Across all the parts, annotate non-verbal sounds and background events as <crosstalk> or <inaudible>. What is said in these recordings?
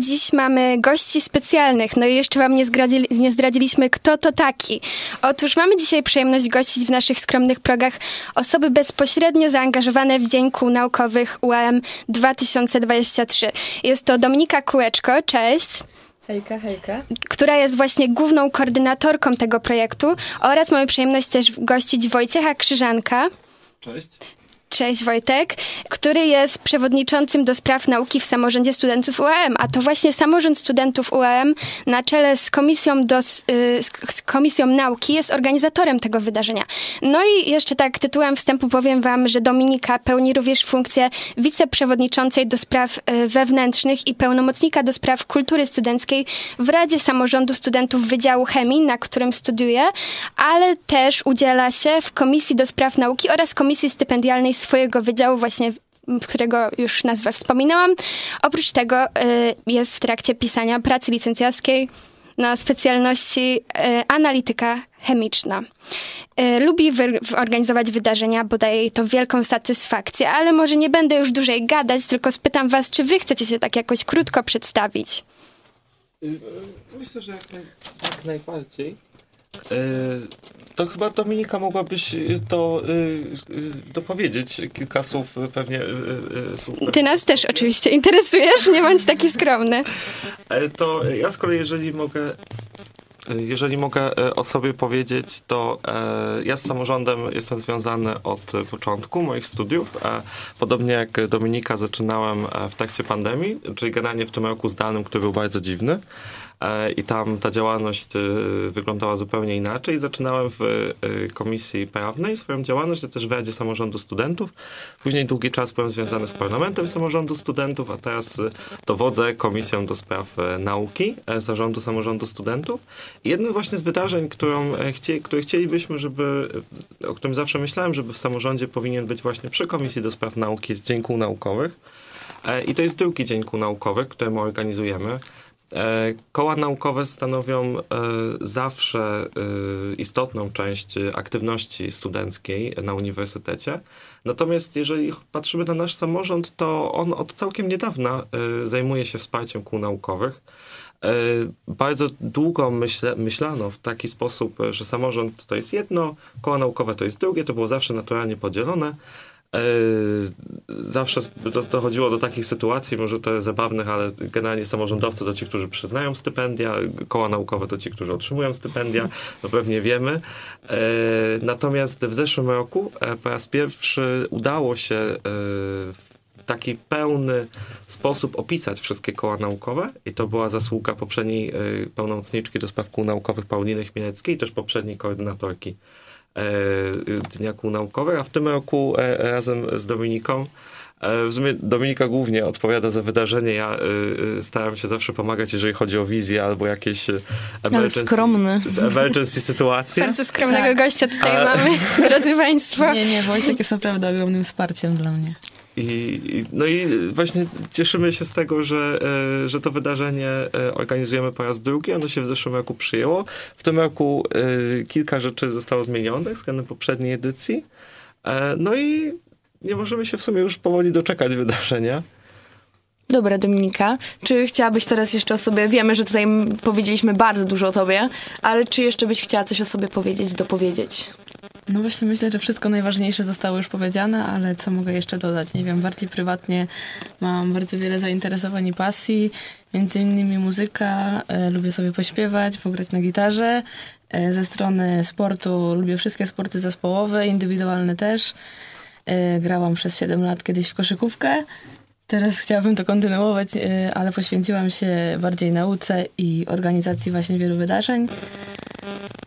Dziś mamy gości specjalnych, no i jeszcze wam nie, zdradzili, nie zdradziliśmy, kto to taki. Otóż mamy dzisiaj przyjemność gościć w naszych skromnych progach osoby bezpośrednio zaangażowane w Dzień Kół Naukowych UAM 2023. Jest to Dominika Kółeczko, cześć. Hejka, hejka. Która jest właśnie główną koordynatorką tego projektu oraz mamy przyjemność też gościć Wojciecha Krzyżanka. Cześć. Cześć Wojtek, który jest przewodniczącym do spraw nauki w samorządzie studentów UAM, a to właśnie samorząd studentów UAM na czele z komisją, do, z komisją nauki jest organizatorem tego wydarzenia. No i jeszcze tak tytułem wstępu powiem wam, że Dominika pełni również funkcję wiceprzewodniczącej do spraw y, wewnętrznych i pełnomocnika do spraw kultury studenckiej w Radzie Samorządu Studentów Wydziału Chemii, na którym studiuje, ale też udziela się w Komisji do Spraw Nauki oraz Komisji Stypendialnej swojego wydziału właśnie którego już nazwę wspominałam. Oprócz tego y, jest w trakcie pisania pracy licencjackiej na specjalności y, analityka chemiczna. Y, lubi organizować wydarzenia, bo daje jej to wielką satysfakcję, ale może nie będę już dłużej gadać, tylko spytam was, czy wy chcecie się tak jakoś krótko przedstawić? Myślę, że jak najbardziej. To chyba Dominika mogłabyś to dopowiedzieć kilka słów pewnie. Słów Ty nas też oczywiście interesujesz, nie bądź taki skromny. To ja z kolei, jeżeli mogę jeżeli mogę o sobie powiedzieć, to ja z samorządem jestem związany od początku moich studiów. Podobnie jak Dominika zaczynałem w trakcie pandemii, czyli generalnie w tym roku zdalnym, który był bardzo dziwny. E, i tam ta działalność e, wyglądała zupełnie inaczej. Zaczynałem w e, komisji prawnej swoją działalność, ale też w Radzie Samorządu Studentów. Później długi czas byłem związany z Parlamentem Samorządu Studentów, a teraz dowodzę Komisją do Spraw Nauki Zarządu Samorządu Studentów. I jednym właśnie z wydarzeń, którą które chcielibyśmy, żeby, o którym zawsze myślałem, żeby w samorządzie powinien być właśnie przy Komisji do Spraw Nauki, jest Dzień Kół Naukowych. I to jest drugi Dzień Kół Naukowych, który my organizujemy. E, koła naukowe stanowią e, zawsze e, istotną część aktywności studenckiej na uniwersytecie. Natomiast jeżeli patrzymy na nasz samorząd, to on od całkiem niedawna zajmuje się wsparciem kół naukowych. Bardzo długo myśle, myślano w taki sposób, że samorząd to jest jedno, koła naukowe to jest drugie, to było zawsze naturalnie podzielone. E, zawsze dochodziło do takich sytuacji, może to zabawnych, ale generalnie samorządowcy to ci, którzy przyznają stypendia, koła naukowe to ci, którzy otrzymują stypendia, to pewnie wiemy. E, natomiast w zeszłym roku e, po raz pierwszy udało się w taki pełny sposób opisać wszystkie koła naukowe i to była zasługa poprzedniej pełnomocniczki do spraw kół naukowych Pauliny Chmielewskiej i też poprzedniej koordynatorki E, Dnia Kół Naukowych, a w tym roku e, razem z Dominiką e, w sumie Dominika głównie odpowiada za wydarzenie. Ja staram się zawsze pomagać, jeżeli chodzi o wizję albo jakieś emergency, skromny. emergency sytuacje. Bardzo skromnego tak. gościa tutaj A... mamy, drodzy Państwo. Nie, nie, Wojtek jest naprawdę ogromnym wsparciem dla mnie. I, no i właśnie cieszymy się z tego, że, e, że to wydarzenie e, organizujemy po raz drugi. Ono się w zeszłym roku przyjęło. W tym roku e, kilka rzeczy zostało zmienionych względem poprzedniej edycji. No i nie możemy się w sumie już powoli doczekać wydarzenia. Dobra, Dominika. Czy chciałabyś teraz jeszcze o sobie, wiemy, że tutaj powiedzieliśmy bardzo dużo o tobie, ale czy jeszcze byś chciała coś o sobie powiedzieć, dopowiedzieć? No właśnie myślę, że wszystko najważniejsze zostało już powiedziane, ale co mogę jeszcze dodać? Nie wiem, bardziej prywatnie mam bardzo wiele zainteresowań i pasji, między innymi muzyka, e, lubię sobie pośpiewać, pograć na gitarze. E, ze strony sportu lubię wszystkie sporty zespołowe, indywidualne też. E, grałam przez 7 lat kiedyś w koszykówkę. Teraz chciałabym to kontynuować, ale poświęciłam się bardziej nauce i organizacji właśnie wielu wydarzeń.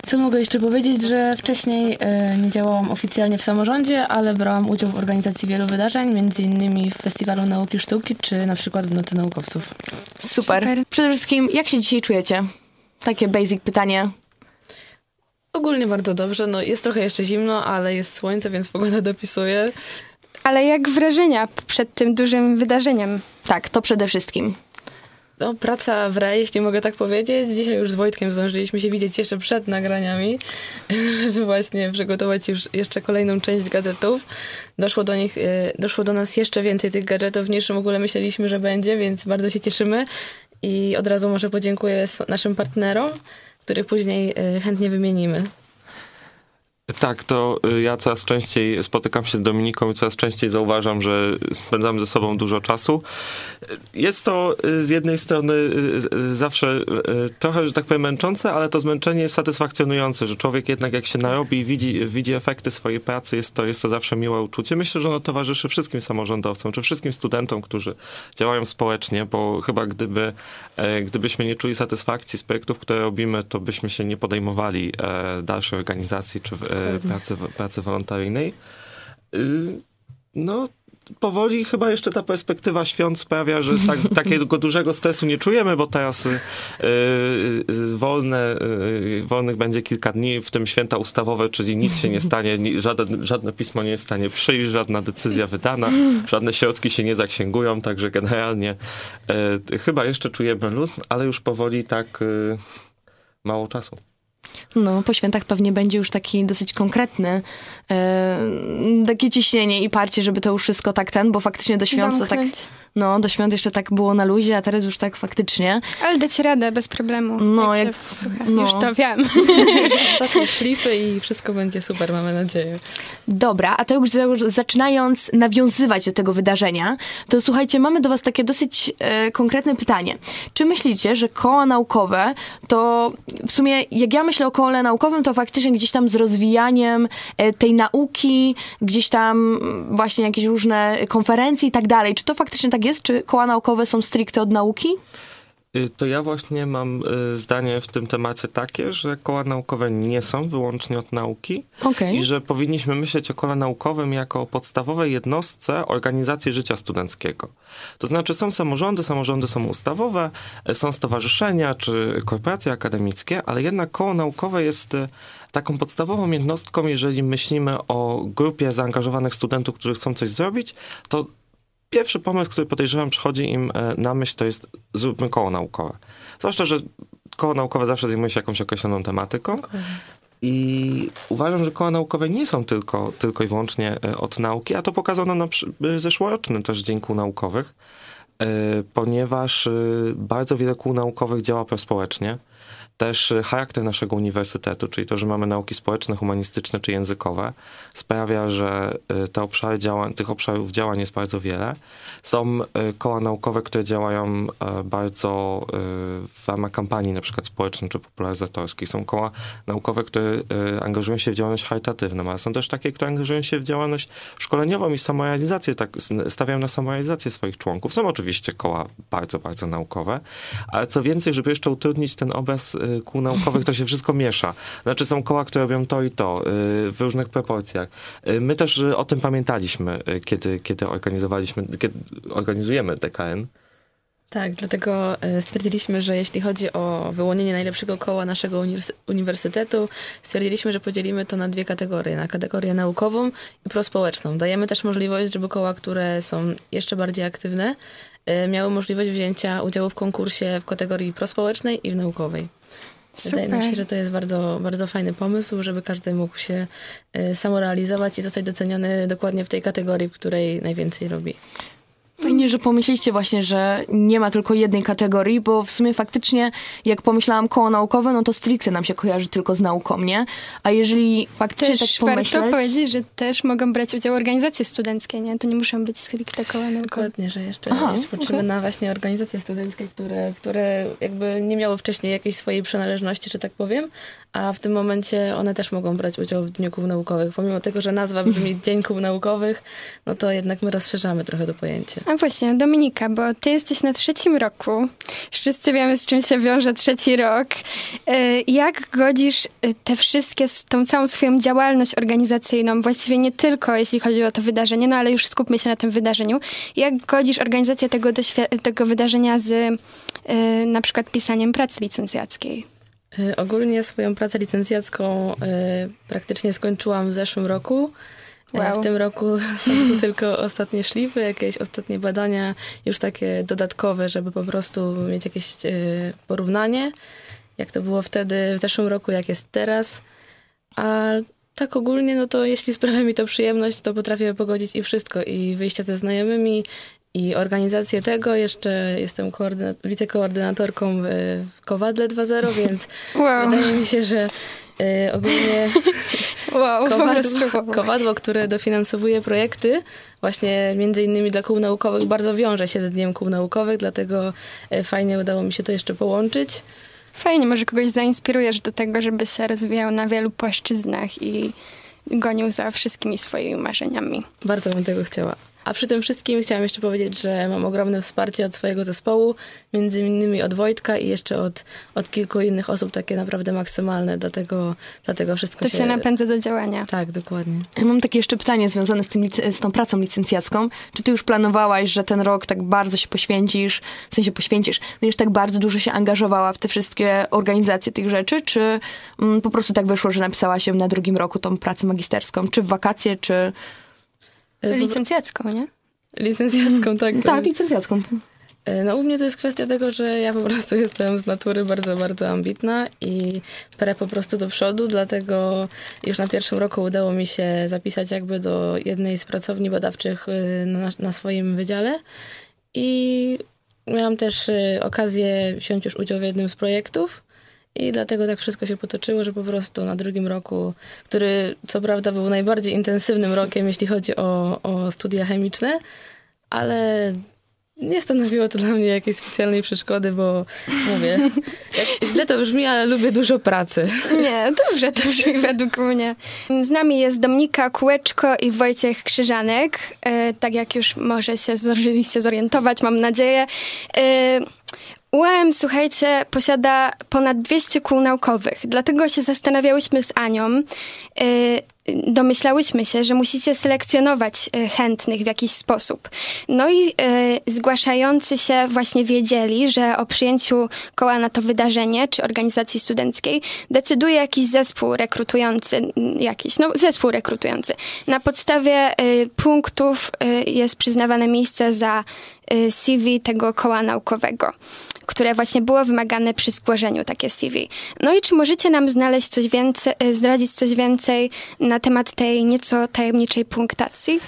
Co mogę jeszcze powiedzieć, że wcześniej e, nie działałam oficjalnie w samorządzie, ale brałam udział w organizacji wielu wydarzeń, między innymi w Festiwalu Nauki Sztuki, czy na przykład w Nocy Naukowców. Super. Super. Przede wszystkim, jak się dzisiaj czujecie? Takie basic pytanie. Ogólnie bardzo dobrze. No, jest trochę jeszcze zimno, ale jest słońce, więc pogoda dopisuje. Ale jak wrażenia przed tym dużym wydarzeniem? Tak, to przede wszystkim no, praca w RE, jeśli mogę tak powiedzieć. Dzisiaj już z Wojtkiem zdążyliśmy się widzieć jeszcze przed nagraniami, <laughs> żeby właśnie przygotować już jeszcze kolejną część gadżetów. Doszło do nich, y, doszło do nas jeszcze więcej tych gadżetów niż w ogóle myśleliśmy, że będzie, więc bardzo się cieszymy. i od razu może podziękuję naszym partnerom, których później y, chętnie wymienimy. Tak, to y, ja coraz częściej spotykam się z Dominiką i coraz częściej zauważam, że spędzamy ze sobą dużo czasu. Jest to y, z jednej strony y, zawsze trochę, że tak powiem, męczące, ale to zmęczenie jest satysfakcjonujące, że człowiek jednak jak się narobi i widzi, widzi efekty swojej pracy, jest to, jest to zawsze miłe uczucie. Myślę, że ono towarzyszy wszystkim samorządowcom, czy wszystkim studentom, którzy działają społecznie, bo chyba gdyby, e, gdybyśmy nie czuli satysfakcji z projektów, które robimy, to byśmy się nie podejmowali e, dalszej organizacji, czy E, pracy, pracy wolontaryjnej. Y, no, powoli chyba jeszcze ta perspektywa świąt sprawia, że tak, <laughs> takiego dużego stresu nie czujemy, bo teraz y, y, wolne, wolnych będzie kilka dni, w tym święta ustawowe, czyli nic się nie <laughs> stanie, żadne, żadne pismo nie jest w stanie przyjść, żadna decyzja wydana, żadne środki się nie zaksięgują, także generalnie y, chyba jeszcze czujemy luz, ale już powoli tak mało czasu. No, po świętach pewnie będzie już taki dosyć konkretny, e, takie ciśnienie i parcie, żeby to już wszystko tak ten, bo faktycznie do świąt to tak no, do świąt jeszcze tak było na luzie, a teraz już tak faktycznie. Ale dacie radę bez problemu. No, jak, jak no. już to wiem. <laughs> Takie szlify i wszystko będzie super, mamy nadzieję. Dobra, a to już zaczynając nawiązywać do tego wydarzenia, to słuchajcie, mamy do was takie dosyć e, konkretne pytanie. Czy myślicie, że koła naukowe to w sumie, jak ja myślę o kole naukowym, to faktycznie gdzieś tam z rozwijaniem e, tej nauki, gdzieś tam właśnie jakieś różne konferencje i tak dalej. Czy to faktycznie tak tak jest? Czy koła naukowe są stricte od nauki? Y, to ja właśnie mam y, zdanie w tym temacie takie, że koła naukowe nie są wyłącznie od nauki okay. i że powinniśmy myśleć o kole naukowym jako o podstawowej jednostce organizacji życia studenckiego. To znaczy są samorządy, samorządy są ustawowe, y, są stowarzyszenia czy korporacje akademickie, ale jednak koło naukowe jest taką podstawową jednostką, jeżeli myślimy o grupie zaangażowanych studentów, którzy chcą coś zrobić, to pierwszy pomysł, który podejrzewam przychodzi im e, na myśl, to jest zróbmy koło naukowe. Zwłaszcza, że koło naukowe zawsze zajmuje się jakąś określoną tematyką. I uważam, że koła naukowe nie są tylko, tylko i wyłącznie e, od nauki, a to pokazano na e, zeszłorocznym też Dzień Naukowych, ponieważ bardzo wiele kół naukowych działa prospołecznie też charakter naszego uniwersytetu, czyli to, że mamy nauki społeczne, humanistyczne czy językowe, sprawia, że y, te obszary działań, tych obszarów działań jest bardzo wiele. Są y, koła naukowe, które działają y, bardzo w ramach kampanii na przykład społecznej czy popularyzatorskiej. Są koła naukowe, które angażują się w działalność charytatywną, ale są też takie, które angażują się w działalność szkoleniową i samorealizację, tak, stawiają na samorealizację swoich członków. Są oczywiście koła bardzo, bardzo naukowe, ale co więcej, żeby jeszcze utrudnić ten obraz kół naukowych to się wszystko miesza. Znaczy są koła, które robią to i to y, w różnych proporcjach. Y, my też y, o tym pamiętaliśmy, kiedy, kiedy organizowaliśmy, kiedy organizujemy DKN. Tak, dlatego stwierdziliśmy, że jeśli chodzi o wyłonienie najlepszego koła naszego uniwersytetu, stwierdziliśmy, że podzielimy to na dwie kategorie, na kategorię naukową i prospołeczną. Dajemy też możliwość, żeby koła, które są jeszcze bardziej aktywne, miały możliwość wzięcia udziału w konkursie w kategorii prospołecznej i w naukowej. Super. Wydaje nam się, że to jest bardzo, bardzo fajny pomysł, żeby każdy mógł się y, samorealizować i zostać doceniony dokładnie w tej kategorii, w której najwięcej robi. Fajnie, że pomyśleliście właśnie, że nie ma tylko jednej kategorii, bo w sumie faktycznie, jak pomyślałam koło naukowe, no to stricte nam się kojarzy tylko z nauką, nie? A jeżeli faktycznie też tak pomyśleć... warto powiedzieć, że też mogą brać udział organizacje studenckie, nie? To nie muszą być stricte koła naukowe. Dokładnie, że jeszcze, Aha, jeszcze patrzymy okay. na właśnie organizacje studenckie, które, które jakby nie miały wcześniej jakiejś swojej przynależności, że tak powiem, a w tym momencie one też mogą brać udział w Dniu Kół Naukowych. Pomimo tego, że nazwa brzmi Dzień Kół Naukowych, no to jednak my rozszerzamy trochę to pojęcie. A właśnie, Dominika, bo ty jesteś na trzecim roku. Wszyscy wiemy, z czym się wiąże trzeci rok. Y, jak godzisz y, te wszystkie, tą całą swoją działalność organizacyjną, właściwie nie tylko jeśli chodzi o to wydarzenie, no ale już skupmy się na tym wydarzeniu. Jak godzisz organizację tego, tego wydarzenia z y, na przykład pisaniem pracy licencjackiej? Ogólnie swoją pracę licencjacką praktycznie skończyłam w zeszłym roku. Wow. W tym roku <laughs> są to tylko ostatnie szlify, jakieś ostatnie badania, już takie dodatkowe, żeby po prostu mieć jakieś porównanie, jak to było wtedy w zeszłym roku, jak jest teraz. A tak ogólnie, no to jeśli sprawia mi to przyjemność, to potrafię pogodzić i wszystko, i wyjścia ze znajomymi, I organizację tego jeszcze jestem wicekoordynatorką w Kowadle 2.0, więc wow. wydaje mi się, że y, ogólnie <laughs> wow, kowadło, kowadło, które dofinansowuje projekty, właśnie między innymi dla kół naukowych, bardzo wiąże się z Dniem Kół Naukowych, dlatego y, fajnie udało mi się to jeszcze połączyć. Fajnie, może kogoś zainspirujesz do tego, żeby się rozwijał na wielu płaszczyznach i gonił za wszystkimi swoimi marzeniami. Bardzo bym tego chciała. A przy tym wszystkim chciałam jeszcze powiedzieć, że mam ogromne wsparcie od swojego zespołu, między innymi od Wojtka i jeszcze od, od kilku innych osób, takie naprawdę maksymalne, dlatego, dlatego wszystko to się... cię napędza do działania. Tak, dokładnie. Ja mam takie jeszcze pytanie związane z, tym, z tą pracą licencjacką. Czy ty już planowałaś, że ten rok tak bardzo się poświęcisz, w sensie poświęcisz, będziesz tak bardzo dużo się angażowała w te wszystkie organizacje tych rzeczy, czy mm, po prostu tak wyszło, że napisałaś się na drugim roku tą pracę magisterską? Czy w wakacje, czy licencjacką, nie? Licencjacką, tak. Tak, licencjacką. E, no u mnie to jest kwestia tego, że ja po prostu <laughs> jestem z natury bardzo, bardzo ambitna i perę po prostu do przodu, dlatego już na pierwszym roku udało mi się zapisać jakby do jednej z pracowni badawczych e, na, na swoim wydziale i miałam też okazję wziąć już udział w jednym z projektów i dlatego tak wszystko się potoczyło, że po prostu na drugim roku, który co prawda był najbardziej intensywnym rokiem, jeśli chodzi o, o studia chemiczne, ale nie stanowiło to dla mnie jakiejś specjalnej przeszkody, bo mówię, <laughs> źle to brzmi, ale lubię dużo pracy. Nie, dobrze to brzmi <laughs> według mnie. Z nami jest Dominika Kółeczko i Wojciech Krzyżanek. E, tak jak już może się zdążyliście zorientować, mam nadzieję. E, UAM, słuchajcie, posiada ponad 200 kół naukowych, dlatego się zastanawiałyśmy z Anią, y, domyślałyśmy się, że musicie selekcjonować y, chętnych w jakiś sposób. No i y, zgłaszający się właśnie wiedzieli, że o przyjęciu koła na to wydarzenie, czy organizacji studenckiej, decyduje jakiś zespół rekrutujący, jakiś, no zespół rekrutujący. Na podstawie punktów jest przyznawane miejsce za CV tego koła naukowego które właśnie było wymagane przy zgłoszeniu takie CV. No i czy możecie nam znaleźć coś więcej, e, zdradzić coś więcej na temat tej nieco tajemniczej punktacji?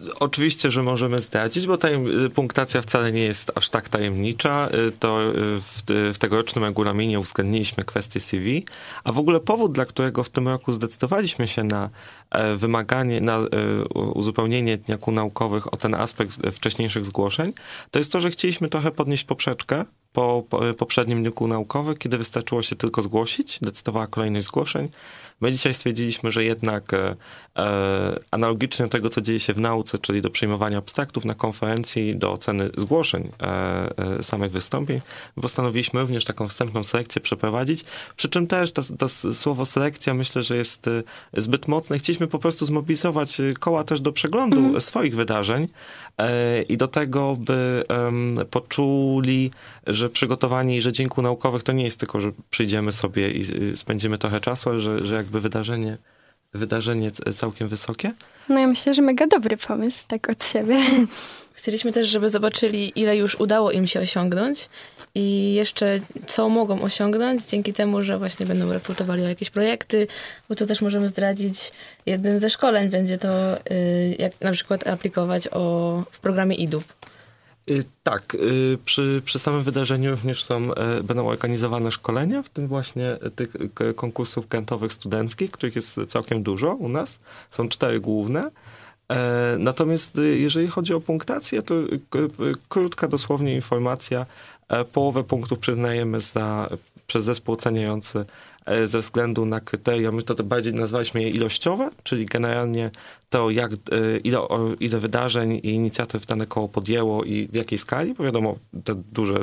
Y, Oczywiście, że możemy zdradzić, bo ta punktacja wcale nie jest aż tak tajemnicza. Y, to y, w, w tegorocznym regulaminie uwzględniliśmy kwestię CV, a w ogóle powód, dla którego w tym roku zdecydowaliśmy się na e, wymaganie, na e, uzupełnienie dnia kół naukowych o ten aspekt wcześniejszych zgłoszeń, to jest to, że chcieliśmy trochę podnieść poprzeczkę po, po poprzednim dniu kół naukowych, kiedy wystarczyło się tylko zgłosić, decydowała kolejność zgłoszeń. My dzisiaj stwierdziliśmy, że jednak e, e, analogicznie do tego, co dzieje się w nauce, czyli do przyjmowania abstraktów na konferencji, do oceny zgłoszeń e, e samych wystąpień, postanowiliśmy również taką wstępną selekcję przeprowadzić. Przy czym też to, to słowo selekcja myślę, że jest e, zbyt mocne. Chcieliśmy po prostu zmobilizować e, koła też do przeglądu mm. swoich wydarzeń i do tego, by poczuli, że przygotowanie i że dzięku naukowych to nie jest tylko, że przyjdziemy sobie i spędzimy trochę czasu, ale że, że jakby wydarzenie, wydarzenie całkiem wysokie. No ja myślę, że mega dobry pomysł, tak od siebie. Chcieliśmy też, żeby zobaczyli, ile już udało im się osiągnąć i jeszcze co mogą osiągnąć dzięki temu, że właśnie będą rekrutowali o jakieś projekty, bo to też możemy zdradzić. Jednym ze szkoleń będzie to, y, jak na przykład aplikować o, w programie IDUB. Y, tak, y, przy, przy samym wydarzeniu również są, e, będą organizowane szkolenia, w tym właśnie tych konkursów kantowych studenckich, których jest całkiem dużo u nas. Są cztery główne. E, natomiast y, jeżeli chodzi o punktację, to krótka dosłownie informacja. E, połowę punktów przyznajemy za, przez zespół oceniający ze względu na kryteria, my to bardziej nazwaliśmy je ilościowe, czyli generalnie to, jak, e, ile, ile wydarzeń i inicjatyw dane koło podjęło i w jakiej skali, bo wiadomo, te duże,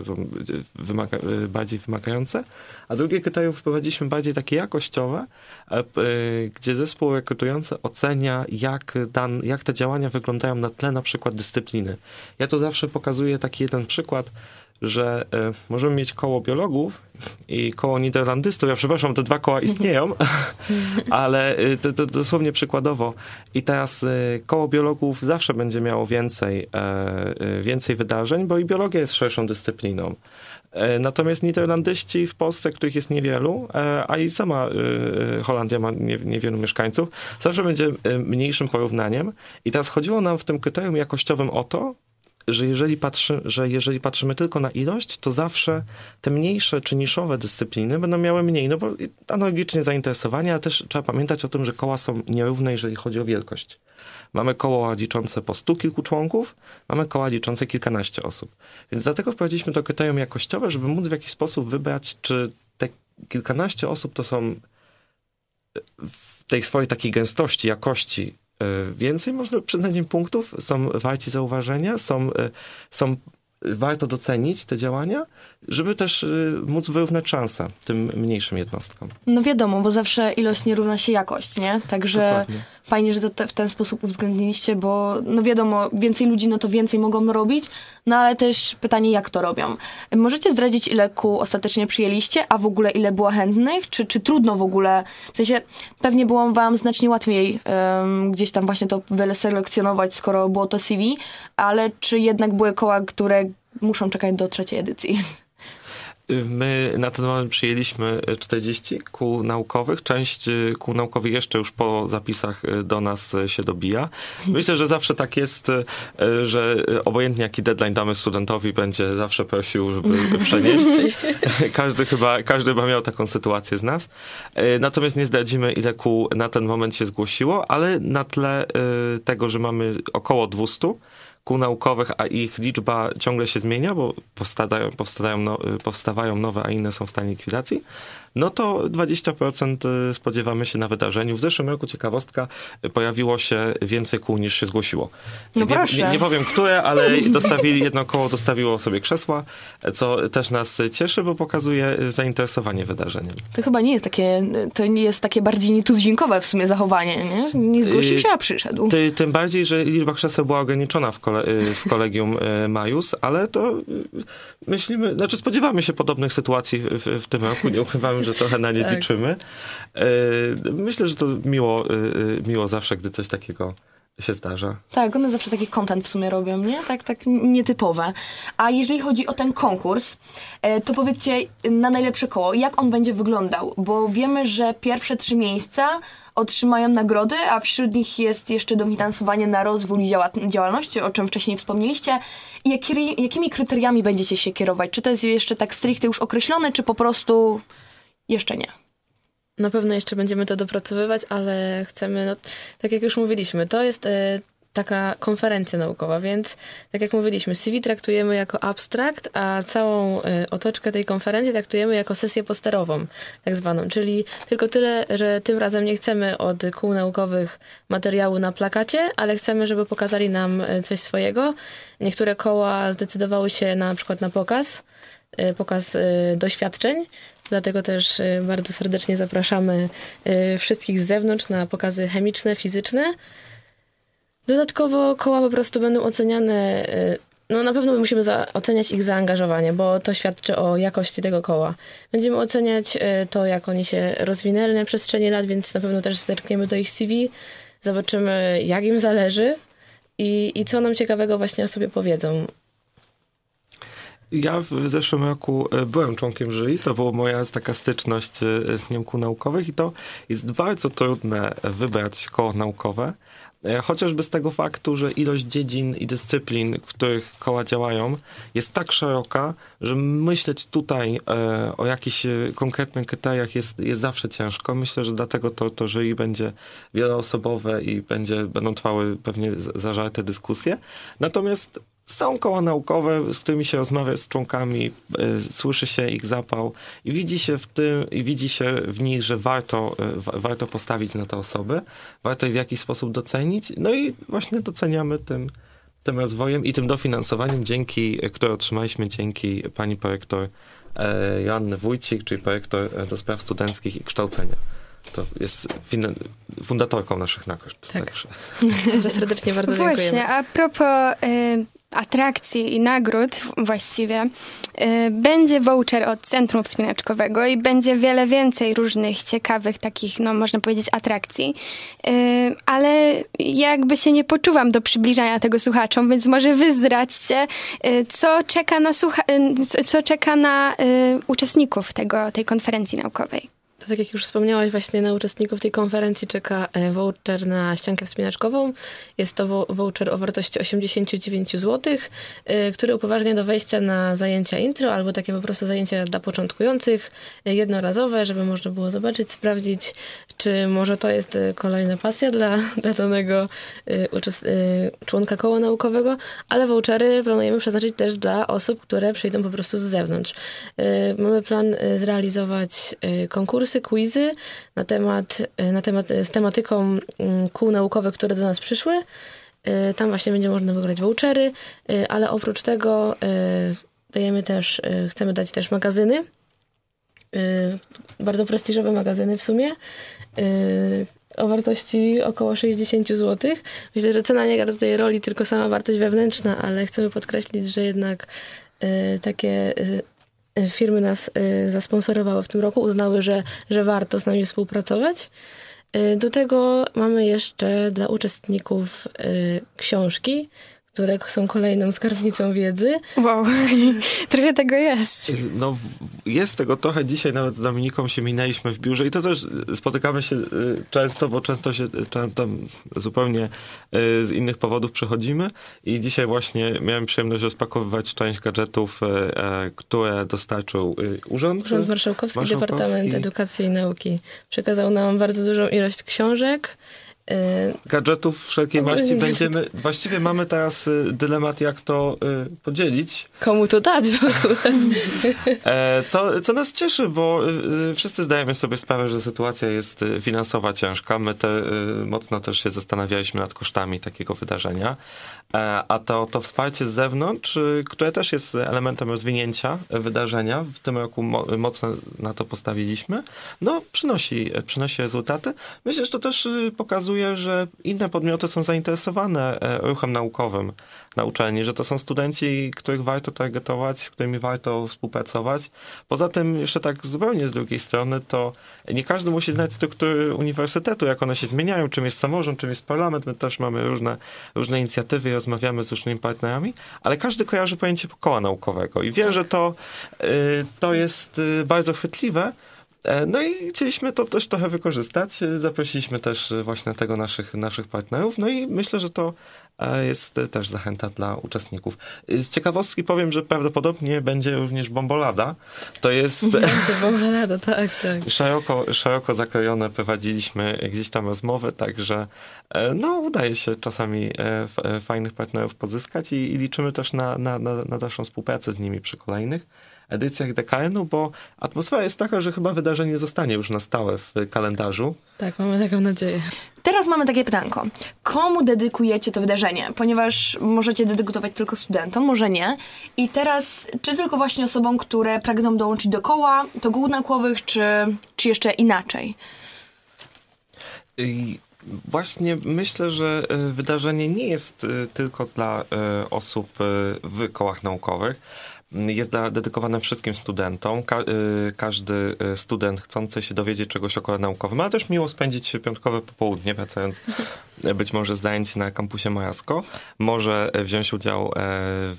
wymaga, e, bardziej wymagające. A drugie kryterium wprowadziliśmy bardziej takie jakościowe, gdzie zespół rekrutujący ocenia, jak, dan, jak te działania wyglądają na tle na przykład dyscypliny. Ja tu zawsze pokazuję taki jeden przykład, że e, możemy mieć koło biologów i koło niderlandystów. Ja przepraszam, te dwa koła istnieją, <laughs> ale e, to, to, dosłownie przykładowo. I teraz e, koło biologów zawsze będzie miało więcej, więcej wydarzeń, bo i biologia jest szerszą dyscypliną. Natomiast niderlandyści w Polsce, których jest niewielu, a i sama Holandia ma niewielu mieszkańców, zawsze będzie mniejszym porównaniem. I teraz chodziło nam w tym kryterium jakościowym o to, że jeżeli, patrzy, że jeżeli patrzymy tylko na ilość, to zawsze te mniejsze czy niszowe dyscypliny będą miały mniej, no bo analogicznie zainteresowania, ale też trzeba pamiętać o tym, że koła są nierówne, jeżeli chodzi o wielkość. Mamy koła liczące po stu kilku członków, mamy koła liczące kilkanaście osób. Więc dlatego wprowadziliśmy to kryterium jakościowe, żeby móc w jakiś sposób wybrać, czy te kilkanaście osób to są w tej swojej takiej gęstości, jakości e, więcej można przyznać im punktów, są warci zauważenia, są, e, są warto docenić te działania, żeby też y, móc wyrównać szanse tym mniejszym jednostkom. No wiadomo, bo zawsze ilość nie równa się jakość, nie? Także Dokładnie. Fajnie, że to te, w ten sposób uwzględniliście, bo no wiadomo, więcej ludzi no to więcej mogą robić, no ale też pytanie, jak to robią. Możecie zdradzić, ile kół ostatecznie przyjęliście, a w ogóle ile było chętnych? Czy, czy trudno w ogóle? W sensie, pewnie było wam znacznie łatwiej um, gdzieś tam właśnie to wyselekcjonować, skoro było to CV, ale czy jednak były koła, które muszą czekać do trzeciej edycji? My na ten moment przyjęliśmy 40 kół naukowych. Część y, kół naukowych jeszcze już po zapisach y, do nas y, się dobija. Myślę, że zawsze tak jest, że obojętnie jaki deadline damy studentowi, będzie zawsze prosił, żeby <laughs> przenieść. Każdy chyba, każdy chyba miał taką sytuację z nas. Natomiast nie zdradzimy, ile kół na ten moment się zgłosiło, ale na tle tego, że mamy około 200, kół naukowych, a ich liczba ciągle się zmienia, bo powstają, powstają, no, powstawają nowe, a inne są w stanie likwidacji, no to 20% y, spodziewamy się na wydarzeniu. W zeszłym roku ciekawostka, y, pojawiło się więcej kół niż się zgłosiło. No proszę. Nie, nie, nie powiem które, ale dostawili, jedno koło dostawiło sobie krzesła, co też nas cieszy, bo pokazuje y, zainteresowanie wydarzeniem. To chyba nie jest takie, to nie jest takie bardziej nietuzinkowe w sumie zachowanie, nie? Nie zgłosił się, a przyszedł. Ty, tym bardziej, że liczba krzeseł była ograniczona w, kole, w kolegium Majus, ale to myślimy, znaczy spodziewamy się podobnych sytuacji w, w tym roku, nie ukrywamy, że trochę na nie tak. liczymy. E, myślę, że to miło, e, e, miło zawsze, gdy coś takiego się zdarza. Tak, one zawsze taki content w sumie robią, nie? Tak, tak nietypowe. A jeżeli chodzi o ten konkurs, to powiedzcie na najlepsze koło, jak on będzie wyglądał? Bo wiemy, że pierwsze trzy miejsca otrzymają nagrody, a wśród nich jest jeszcze dofinansowanie na rozwój działalności, o czym wcześniej wspomnieliście. I jakimi kryteriami będziecie się kierować? Czy to jest jeszcze tak stricte już określone, czy po prostu jeszcze nie. Na pewno jeszcze będziemy to dopracowywać, ale chcemy, no, tak jak już mówiliśmy, to jest e, taka konferencja naukowa, więc tak jak mówiliśmy, CV traktujemy jako abstrakt, a całą e, otoczkę tej konferencji traktujemy jako sesję posterową, tak zwaną. Czyli tylko tyle, że tym razem nie chcemy od kół naukowych materiału na plakacie, ale chcemy, żeby pokazali nam e, coś swojego. Niektóre koła zdecydowały się na, na przykład na pokaz, pokaz doświadczeń, Dlatego też y, bardzo serdecznie zapraszamy y, wszystkich z zewnątrz na pokazy chemiczne, fizyczne. Dodatkowo koła po prostu będą oceniane. Y, no na pewno musimy oceniać ich zaangażowanie, bo to świadczy o jakości tego koła. Będziemy oceniać to, jak oni się rozwinęli na przestrzeni lat, więc na pewno też zerkniemy do ich CV, zobaczymy, jak im zależy i, i co nam ciekawego właśnie o sobie powiedzą. Ja w zeszłym roku e, byłem członkiem jury, to była moja taka styczność e, z Niemku Naukowych i to jest bardzo trudne wybrać koło naukowe, e, chociażby z tego faktu, że ilość dziedzin i dyscyplin, w których koła działają, jest tak szeroka, że myśleć tutaj o jakichś konkretnych kryteriach jest, jest zawsze ciężko. Myślę, że dlatego to, to jury będzie wieloosobowe i będzie, będą trwały pewnie zażarte dyskusje. Natomiast są koła naukowe, z którymi się rozmawia z członkami, y, słyszy się ich zapał i widzi się w tym, i widzi się w nich, że warto, y, warto postawić na te osoby, warto ich w jakiś sposób docenić. No i właśnie doceniamy tym, tym rozwojem i tym dofinansowaniem, dzięki, które otrzymaliśmy dzięki pani projektor e, Joanny Wójcik, czyli projektor e, do spraw studenckich i kształcenia. To jest fundatorką naszych nagród. Tak. Także. <laughs> serdecznie bardzo dziękujemy. Właśnie, a propos y, atrakcji i nagród właściwie y, będzie voucher od Centrum Wspinaczkowego i będzie wiele więcej różnych ciekawych takich, no można powiedzieć, atrakcji. Y, ale jakby się nie poczuwam do przybliżania tego słuchaczom, więc może wy zdradźcie, y, co czeka na, słucha- co czeka na uczestników tego, tej konferencji naukowej. To tak jak już wspomniałaś, właśnie na uczestników tej konferencji czeka e, voucher na ściankę wspinaczkową. Jest to voucher o wartości 89 zł, e, który upoważnia do wejścia na zajęcia intro albo takie po prostu zajęcia dla początkujących, e, jednorazowe, żeby można było zobaczyć, sprawdzić, czy może to jest kolejna pasja dla, <laughs> dla danego członka koła naukowego, ale vouchery planujemy przeznaczyć też dla osób, które przyjdą po prostu z zewnątrz. Mamy plan zrealizować konkursy konkursy, quizy na temat, y, na temat z tematyką mm, kół naukowych, które do nas przyszły. Y, tam właśnie będzie można wygrać vouchery, y, ale oprócz tego dajemy też, chcemy dać też magazyny. Bardzo prestiżowe magazyny w sumie o wartości około 60 zł. Myślę, że cena nie gra tutaj roli, tylko sama wartość wewnętrzna, ale chcemy podkreślić, że jednak takie Y, firmy nas y, zasponsorowały w tym roku, uznały, że, że warto z nami współpracować. Y, do tego mamy jeszcze dla uczestników książki, które są kolejną skarbnicą wiedzy. Wow, <laughs> trochę tego jest. No, jest tego trochę. Dzisiaj nawet z Dominiką się minęliśmy w biurze i to też spotykamy się y, często, bo często się tam zupełnie y, z innych powodów przechodzimy i dzisiaj właśnie miałem przyjemność rozpakowywać część gadżetów, y, które dostarczył Urząd. Urząd Marszałkowski, Marszałkowski, Departament Edukacji i Nauki. Przekazał nam bardzo dużą ilość książek, Y, gadżetów wszelkiej maści będziemy. Właściwie mamy teraz y, dylemat, jak to y, podzielić. Komu to dać w ogóle? <laughs> E, co, co nas cieszy, bo wszyscy zdajemy sobie sprawę, że sytuacja jest finansowa ciężka. My te, mocno też się zastanawialiśmy nad kosztami takiego wydarzenia. E, a to, to wsparcie z zewnątrz, które też jest elementem rozwinięcia wydarzenia, w tym roku mocno na to postawiliśmy, no przynosi, przynosi rezultaty. Myślę, że to też pokazuje, pokazuje, że inne podmioty są zainteresowane e, ruchem naukowym na uczelni, że to są studenci, których warto targetować, z którymi warto współpracować. Poza tym, jeszcze tak zupełnie z drugiej strony, to nie każdy musi znać struktury uniwersytetu, jak one się zmieniają, czym jest samorząd, czym jest parlament. My też mamy różne, różne inicjatywy i rozmawiamy z różnymi partnerami, ale każdy kojarzy pojęcie koła naukowego i wie, że to, y, to jest y, bardzo chwytliwe, E, no i chcieliśmy to też trochę wykorzystać. Zaprosiliśmy też właśnie tego naszych, naszych partnerów. No i myślę, że to jest też zachęta dla uczestników. Z ciekawostki powiem, że prawdopodobnie będzie również bombolada. To jest... Będzie bombolada, tak, tak. <laughs> Szeroko, szeroko zakrojone prowadziliśmy gdzieś tam rozmowy, także e, no udaje się czasami fajnych partnerów pozyskać i, i liczymy też na, na, na, na dalszą współpracę z nimi przy kolejnych edycjach DKN-u, bo atmosfera jest taka, że chyba wydarzenie zostanie już na stałe w kalendarzu. Tak, mamy taką nadzieję. Teraz mamy takie pytanko. Komu dedykujecie to wydarzenie? Ponieważ możecie dedykować tylko studentom, może nie. I teraz, czy tylko właśnie osobom, które pragną dołączyć do koła, do kół naukowych, czy, czy jeszcze inaczej? I Właśnie myślę, że e, wydarzenie nie jest e, tylko dla e, osób w kołach naukowych jest dedykowane wszystkim studentom. Ka y, każdy y, student chcący się dowiedzieć czegoś o kole naukowym, ale też miło spędzić piątkowe popołudnie, wracając <laughs> być może zajęć na kampusie Majasko, może wziąć udział e,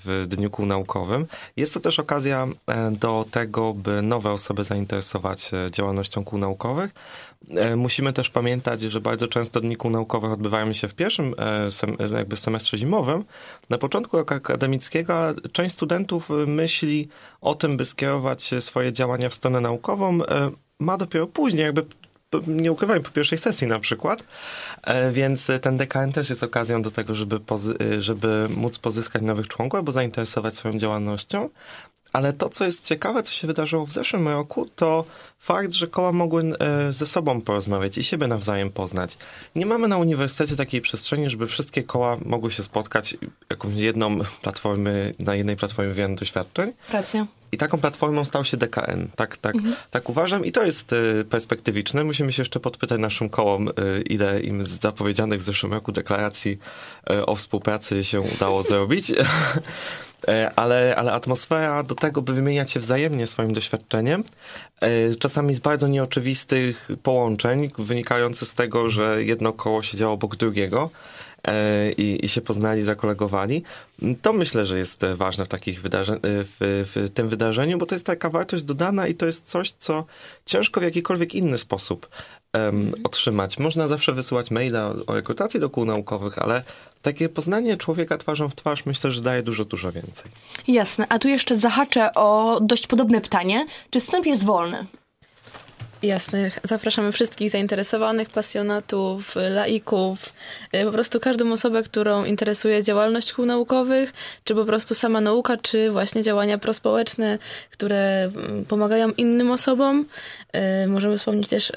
w Dniu Kół Naukowym. Jest to też okazja e, do tego, by nowe osoby zainteresować działalnością kół naukowych. E, musimy też pamiętać, że bardzo często dni kół naukowych odbywają się w pierwszym jakby semestrze zimowym. Na początku roku akademickiego część studentów myśli o tym, by skierować swoje działania w stronę naukową, ma dopiero później, jakby nie ukrywajmy, po pierwszej sesji na przykład, e, więc ten DKN też jest okazją do tego, żeby, e, żeby móc pozyskać nowych członków albo zainteresować swoją działalnością. Ale to, co jest ciekawe, co się wydarzyło w zeszłym roku, to fakt, że koła mogły e, ze sobą porozmawiać i siebie nawzajem poznać. Nie mamy na uniwersytecie takiej przestrzeni, żeby wszystkie koła mogły się spotkać jakąś jedną platformę, na jednej platformie wielu doświadczeń. Racja. I taką platformą stał się DKN. Tak, tak, mhm. tak uważam i to jest y, perspektywiczne. Musimy się jeszcze podpytać naszym kołom, y, ile im z zapowiedzianych w zeszłym roku deklaracji o współpracy się udało <laughs> zrobić. Ale, ale atmosfera do tego, by wymieniać się wzajemnie swoim doświadczeniem, czasami z bardzo nieoczywistych połączeń, wynikających z tego, że jedno koło siedziało obok drugiego, i, i się poznali, zakolegowali. To myślę, że jest ważne w takich wydarzeniach, w, w tym wydarzeniu, bo to jest taka wartość dodana i to jest coś, co ciężko w jakikolwiek inny sposób um, otrzymać. Można zawsze wysyłać maila o rekrutacji do kół naukowych, ale takie poznanie człowieka twarzą w twarz myślę, że daje dużo, dużo więcej. Jasne. A tu jeszcze zahaczę o dość podobne pytanie. Czy wstęp jest wolny? Jasne. Zapraszamy wszystkich zainteresowanych, pasjonatów, laików, y, po prostu każdą osobę, którą interesuje działalność kół naukowych, czy po prostu sama nauka, czy właśnie działania prospołeczne, które mm, pomagają innym osobom. Y, możemy wspomnieć też y,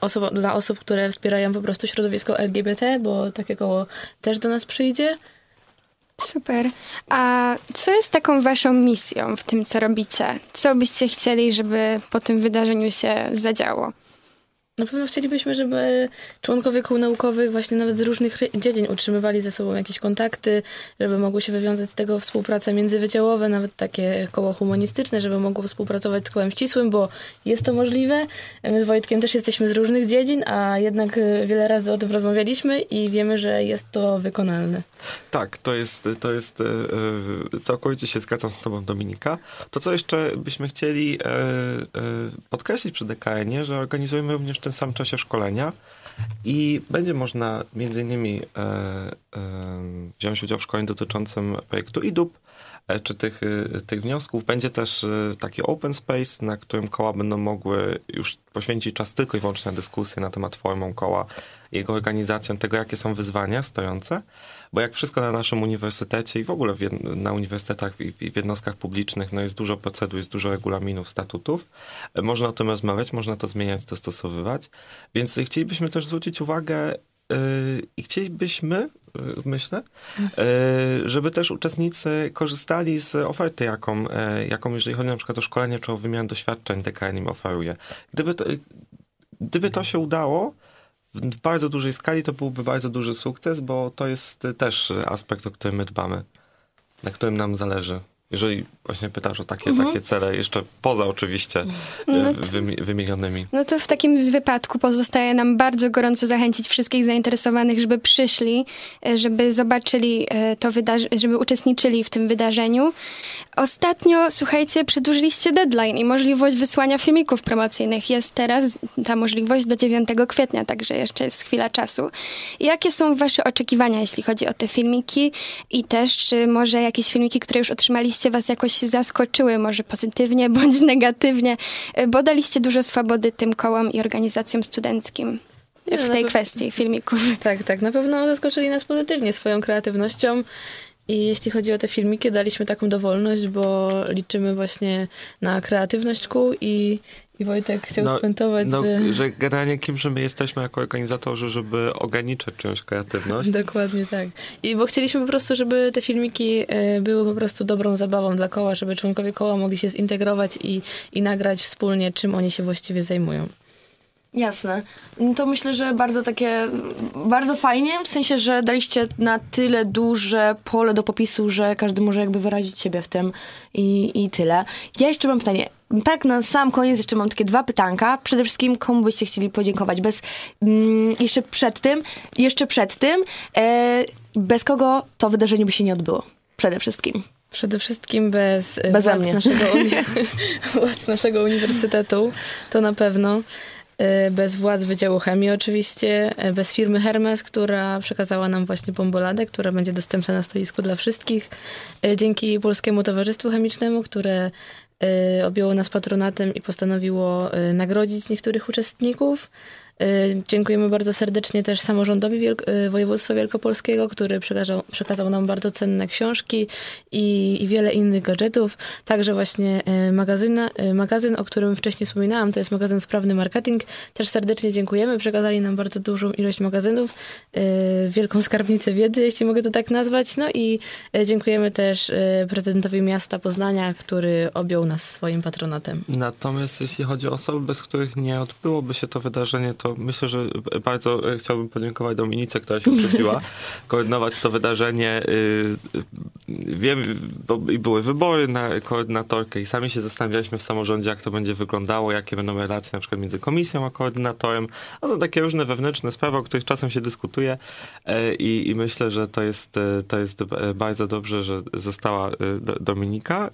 osoba, dla osób, które wspierają po prostu środowisko LGBT, bo takiego też do nas przyjdzie. Super. A co jest taką waszą misją w tym, co robicie? Co byście chcieli, żeby po tym wydarzeniu się zadziało? Na pewno chcielibyśmy, żeby członkowie kół naukowych właśnie nawet z różnych dziedzin utrzymywali ze sobą jakieś kontakty, żeby mogły się wywiązać z tego współprace międzywydziałowe, nawet takie koło humanistyczne, żeby mogło współpracować z kołem ścisłym, bo jest to możliwe. My z Wojtkiem też jesteśmy z różnych dziedzin, a jednak y, wiele razy o tym rozmawialiśmy i wiemy, że jest to wykonalne. Tak, to jest, to jest yy, całkowicie się zgadzam z tobą Dominika. To, co jeszcze byśmy chcieli yy, yy, podkreślić przy DKN-ie, że organizujemy również tym samym czasie szkolenia i będzie można między innymi e, e, wziąć udział w szkoleniu dotyczącym projektu IDUP, czy tych, e, tych wniosków. Będzie też e, taki open space, na którym koła będą mogły już poświęcić czas tylko i wyłącznie na dyskusję na temat formą koła, jego organizacją, tego jakie są wyzwania stojące. Bo jak wszystko na naszym uniwersytecie i w ogóle w, na uniwersytetach i w, jednostkach publicznych, no jest dużo procedur, jest dużo regulaminów, statutów. E, można o tym rozmawiać, można to zmieniać, dostosowywać. Więc chcielibyśmy też zwrócić uwagę i chcielibyśmy, yy, myślę, yy, żeby też uczestnicy korzystali z oferty, jaką, jaką jeżeli chodzi na przykład o szkolenie czy o wymianę doświadczeń DKN oferuje. Gdyby to, gdyby to się udało, w bardzo dużej skali to byłby bardzo duży sukces, bo to jest też aspekt, o którym my dbamy, na którym nam zależy. Jeżeli właśnie pytasz o takie, mhm. takie cele, jeszcze poza oczywiście no to, wymienionymi. No to w takim wypadku pozostaje nam bardzo gorąco zachęcić wszystkich zainteresowanych, żeby przyszli, e, żeby zobaczyli e, to wydarzenie, żeby uczestniczyli w tym wydarzeniu. Ostatnio, słuchajcie, przedłużyliście deadline i możliwość wysłania filmików promocyjnych. Jest teraz ta możliwość do 9 kwietnia, także jeszcze jest chwila czasu. Jakie są wasze oczekiwania, jeśli chodzi o te filmiki i też, czy może jakieś filmiki, które już otrzymaliście, was jakoś zaskoczyły, może pozytywnie bądź <laughs> negatywnie, bo daliście dużo swobody tym kołom i organizacjom studenckim w no, tej kwestii filmików. <laughs> Tak, tak. Na pewno zaskoczyli nas pozytywnie swoją kreatywnością. I jeśli chodzi o te filmiki, daliśmy taką dowolność, bo liczymy właśnie na kreatywność kół i, i Wojtek chciał no, spuentować, no, że... że generalnie kimże my jesteśmy jako organizatorzy, żeby ograniczać czyjąś kreatywność. Dokładnie tak. I bo chcieliśmy po prostu, żeby te filmiki e, były po prostu dobrą zabawą dla koła, żeby członkowie koła mogli się zintegrować i, i nagrać wspólnie, czym oni się właściwie zajmują. Jasne. No to myślę, że bardzo takie, bardzo fajnie, w sensie, że daliście na tyle duże pole do popisu, że każdy może jakby wyrazić siebie w tym i, i tyle. Ja jeszcze mam pytanie. Tak, na sam koniec jeszcze mam takie dwa pytanka. Przede wszystkim, komu byście chcieli podziękować? Bez, mm, jeszcze przed tym, jeszcze przed tym, e, bez kogo to wydarzenie by się nie odbyło? Przede wszystkim. Przede wszystkim bez, bez władz, naszego, <laughs> <laughs> władz naszego uniwersytetu, to na pewno. E, bez władz Wydziału Chemii oczywiście, e, bez firmy Hermes, która przekazała nam właśnie bomboladę, która będzie dostępna na stoisku dla wszystkich. E, dzięki Polskiemu Towarzystwu Chemicznemu, które objęło nas patronatem i postanowiło nagrodzić niektórych uczestników. Y, dziękujemy bardzo serdecznie też samorządowi Wielk y, województwa wielkopolskiego, który przekazał, przekazał nam bardzo cenne książki i, i wiele innych gadżetów. Także właśnie y, magazyna, magazyn, o którym wcześniej wspominałam, to jest magazyn Sprawny Marketing. Też serdecznie dziękujemy. Przekazali nam bardzo dużą ilość magazynów, wielką skarbnicę wiedzy, jeśli mogę to tak nazwać. No i dziękujemy też prezydentowi miasta Poznania, który objął nas swoim patronatem. Natomiast jeśli chodzi o osoby, bez których nie odbyłoby się to wydarzenie, to to myślę, że bardzo chciałbym podziękować Dominice, która się <laughs> zgodziła koordynować to wydarzenie. Wiem, bo były wybory na koordynatorkę i sami się zastanawialiśmy w samorządzie, jak to będzie wyglądało, jakie będą relacje na przykład między komisją a koordynatorem. A są takie różne wewnętrzne sprawy, o których czasem się dyskutuje i, i myślę, że to jest, to jest bardzo dobrze, że została Dominika,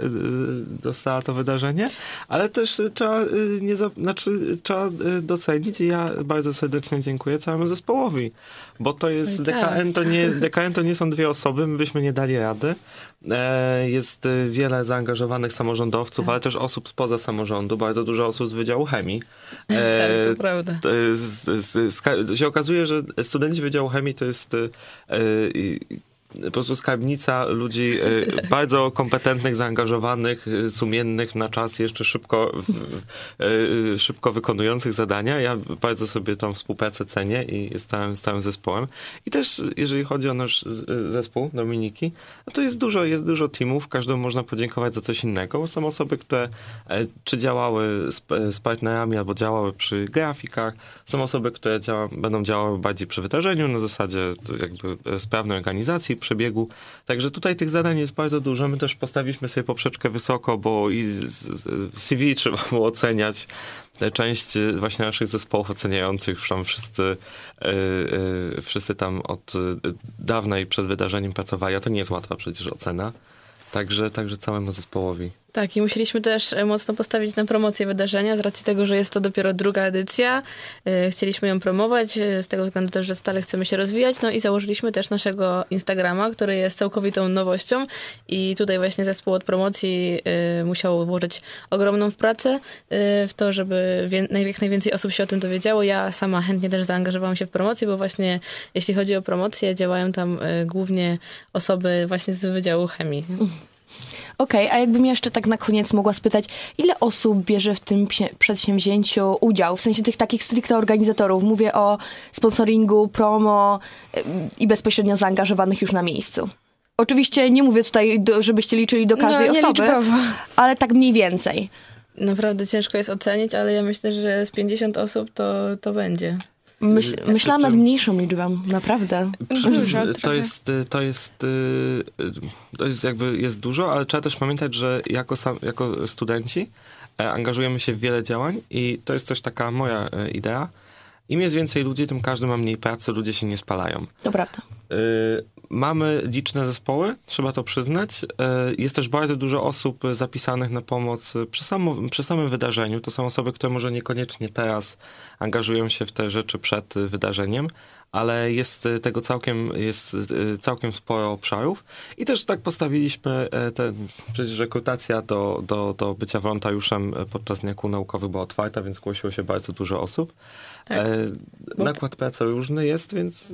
dostała to wydarzenie, ale też trzeba, nie, znaczy, trzeba docenić i ja bardzo serdecznie dziękuję całemu zespołowi, bo to jest no DKN, tak. to nie, DKN to nie są dwie osoby, my byśmy nie dali rady. E, jest wiele zaangażowanych samorządowców, tak. ale też osób spoza samorządu, bardzo dużo osób z Wydziału Chemii. <laughs> tak, to e, prawda. Z, z, z, się okazuje, że studenci Wydziału Chemii to jest e, po prostu skarbnica ludzi e, bardzo kompetentnych, zaangażowanych, e, sumiennych, na czas jeszcze szybko, e, szybko wykonujących zadania. Ja bardzo sobie tą współpracę cenię i stałem stałym zespołem. I też jeżeli chodzi o nasz zespół Dominiki, no to jest dużo, jest dużo teamów, każdemu można podziękować za coś innego. Są osoby, które czy działały z, z partnerami, albo działały przy grafikach. Są osoby, które działa, będą działały bardziej przy wydarzeniu, na zasadzie jakby sprawnej organizacji, przebiegu. Także tutaj tych zadań jest bardzo dużo. My też postawiliśmy sobie poprzeczkę wysoko, bo i CV trzeba było oceniać. Część właśnie naszych zespołów oceniających, już tam wszyscy, yy, wszyscy tam od dawna i przed wydarzeniem pracowali, a to nie jest łatwa przecież ocena. Także, także całemu zespołowi. Tak, i musieliśmy też e, mocno postawić na promocję wydarzenia z racji tego, że jest to dopiero druga edycja. E, chcieliśmy ją promować, e, z tego względu też, że stale chcemy się rozwijać. No i założyliśmy też naszego Instagrama, który jest całkowitą nowością. I tutaj właśnie zespół od promocji musiał włożyć ogromną pracę w to, żeby jak najwięcej osób się o tym dowiedziało. Ja sama chętnie też zaangażowałam się w promocję, bo właśnie jeśli chodzi o promocję, działają tam głównie osoby właśnie z Wydziału Chemii. Okej, okay, a jakbym jeszcze tak na koniec mogła spytać, ile osób bierze w tym przedsięwzięciu udział? W sensie tych takich stricte organizatorów. Mówię o sponsoringu, promo i bezpośrednio zaangażowanych już na miejscu. Oczywiście nie mówię tutaj, żebyście liczyli do każdej no, osoby, liczbowo. ale tak mniej więcej. Naprawdę ciężko jest ocenić, ale ja myślę, że z 50 osób to, to będzie. Myśl, tak, myślałam nad mniejszą liczbą, naprawdę. Dużo, to jest, to jest, y, to jest jakby, jest dużo, ale trzeba też pamiętać, że jako, sam, jako studenci e, angażujemy się w wiele działań i to jest też taka moja e, idea. Im jest więcej ludzi, tym każdy ma mniej pracy, ludzie się nie spalają. To prawda. Y, mamy liczne zespoły, trzeba to przyznać. E, jest też bardzo dużo osób zapisanych na pomoc przy, samo, przy samym wydarzeniu. To są osoby, które może niekoniecznie teraz angażują się w te rzeczy przed wydarzeniem, ale jest tego całkiem, jest e, całkiem sporo obszarów. I też tak postawiliśmy, e, ten, przecież rekrutacja do, do, do bycia wolontariuszem podczas Dnia Kół Naukowych była otwarta, więc zgłosiło się bardzo dużo osób. Tak. Nakład pracy różny jest, więc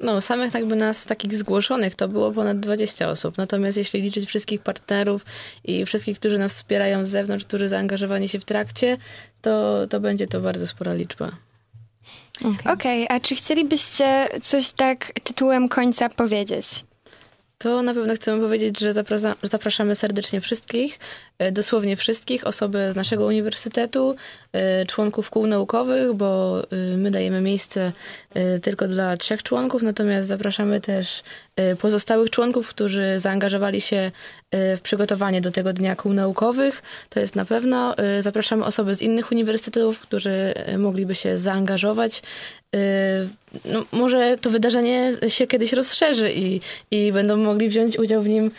no, samych jakby nas takich zgłoszonych to było ponad 20 osób. Natomiast jeśli liczyć wszystkich partnerów i wszystkich, którzy nas wspierają z zewnątrz, którzy zaangażowani się w trakcie, to, to będzie to bardzo spora liczba. Okej, okay. okay, a czy chcielibyście coś tak tytułem końca powiedzieć? To na pewno chcemy powiedzieć, że zapraszamy serdecznie wszystkich, dosłownie wszystkich, osoby z naszego uniwersytetu, e, członków kół naukowych, bo e, my dajemy miejsce tylko dla trzech członków, natomiast zapraszamy też pozostałych członków, którzy zaangażowali się w przygotowanie do tego Dnia Kół Naukowych. To jest na pewno. Zapraszamy osoby z innych uniwersytetów, którzy mogliby się zaangażować no, może to wydarzenie się kiedyś rozszerzy i, i będą mogli wziąć udział w nim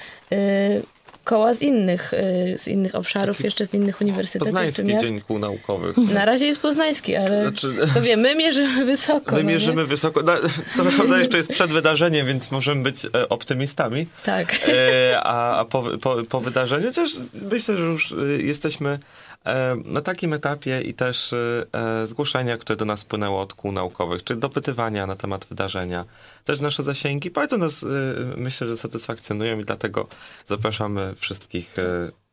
koła z innych, y, z innych obszarów, Taki jeszcze z innych uniwersytetów. Poznański Dzień Kół Naukowych. <laughs> Na razie jest poznański, ale znaczy, to wiem, my mierzymy wysoko. My no mierzymy wysoko. No, co prawda jeszcze jest przed wydarzeniem, więc możemy być e, optymistami. Tak. E, a, po, po, po wydarzeniu też myślę, że już e, jesteśmy na takim etapie i też e, zgłoszenia, które do nas spłynęło od kół naukowych, czy dopytywania na temat wydarzenia. Też nasze zasięgi bardzo nas, e, myślę, że satysfakcjonują i dlatego zapraszamy wszystkich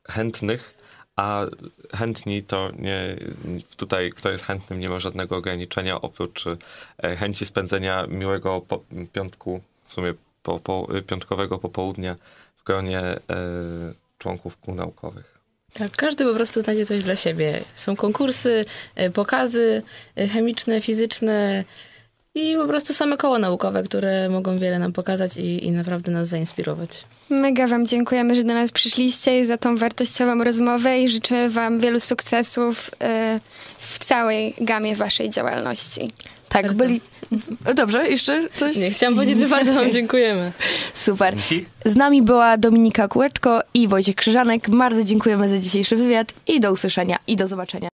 chętnych, a chętni to nie, tutaj kto jest chętnym nie ma żadnego ograniczenia oprócz chęci spędzenia miłego po, piątku, w sumie po, po, piątkowego popołudnia w gronie członków kół naukowych. Tak, każdy po prostu znajdzie coś dla siebie. Są konkursy, e, pokazy e, chemiczne, fizyczne i po prostu same koła naukowe, które mogą wiele nam pokazać i, i naprawdę nas zainspirować. Mega Wam dziękujemy, że do nas przyszliście i za tą wartościową rozmowę i życzę Wam wielu sukcesów y, w całej gamie Waszej działalności. Tak, Bardzo. byli... Dobrze, jeszcze coś? Nie, chciałam powiedzieć, że bardzo Wam <laughs> dziękujemy. Super. Z nami była Dominika Kółeczko i Wojciech Krzyżanek. Bardzo dziękujemy za dzisiejszy wywiad i do usłyszenia i do zobaczenia.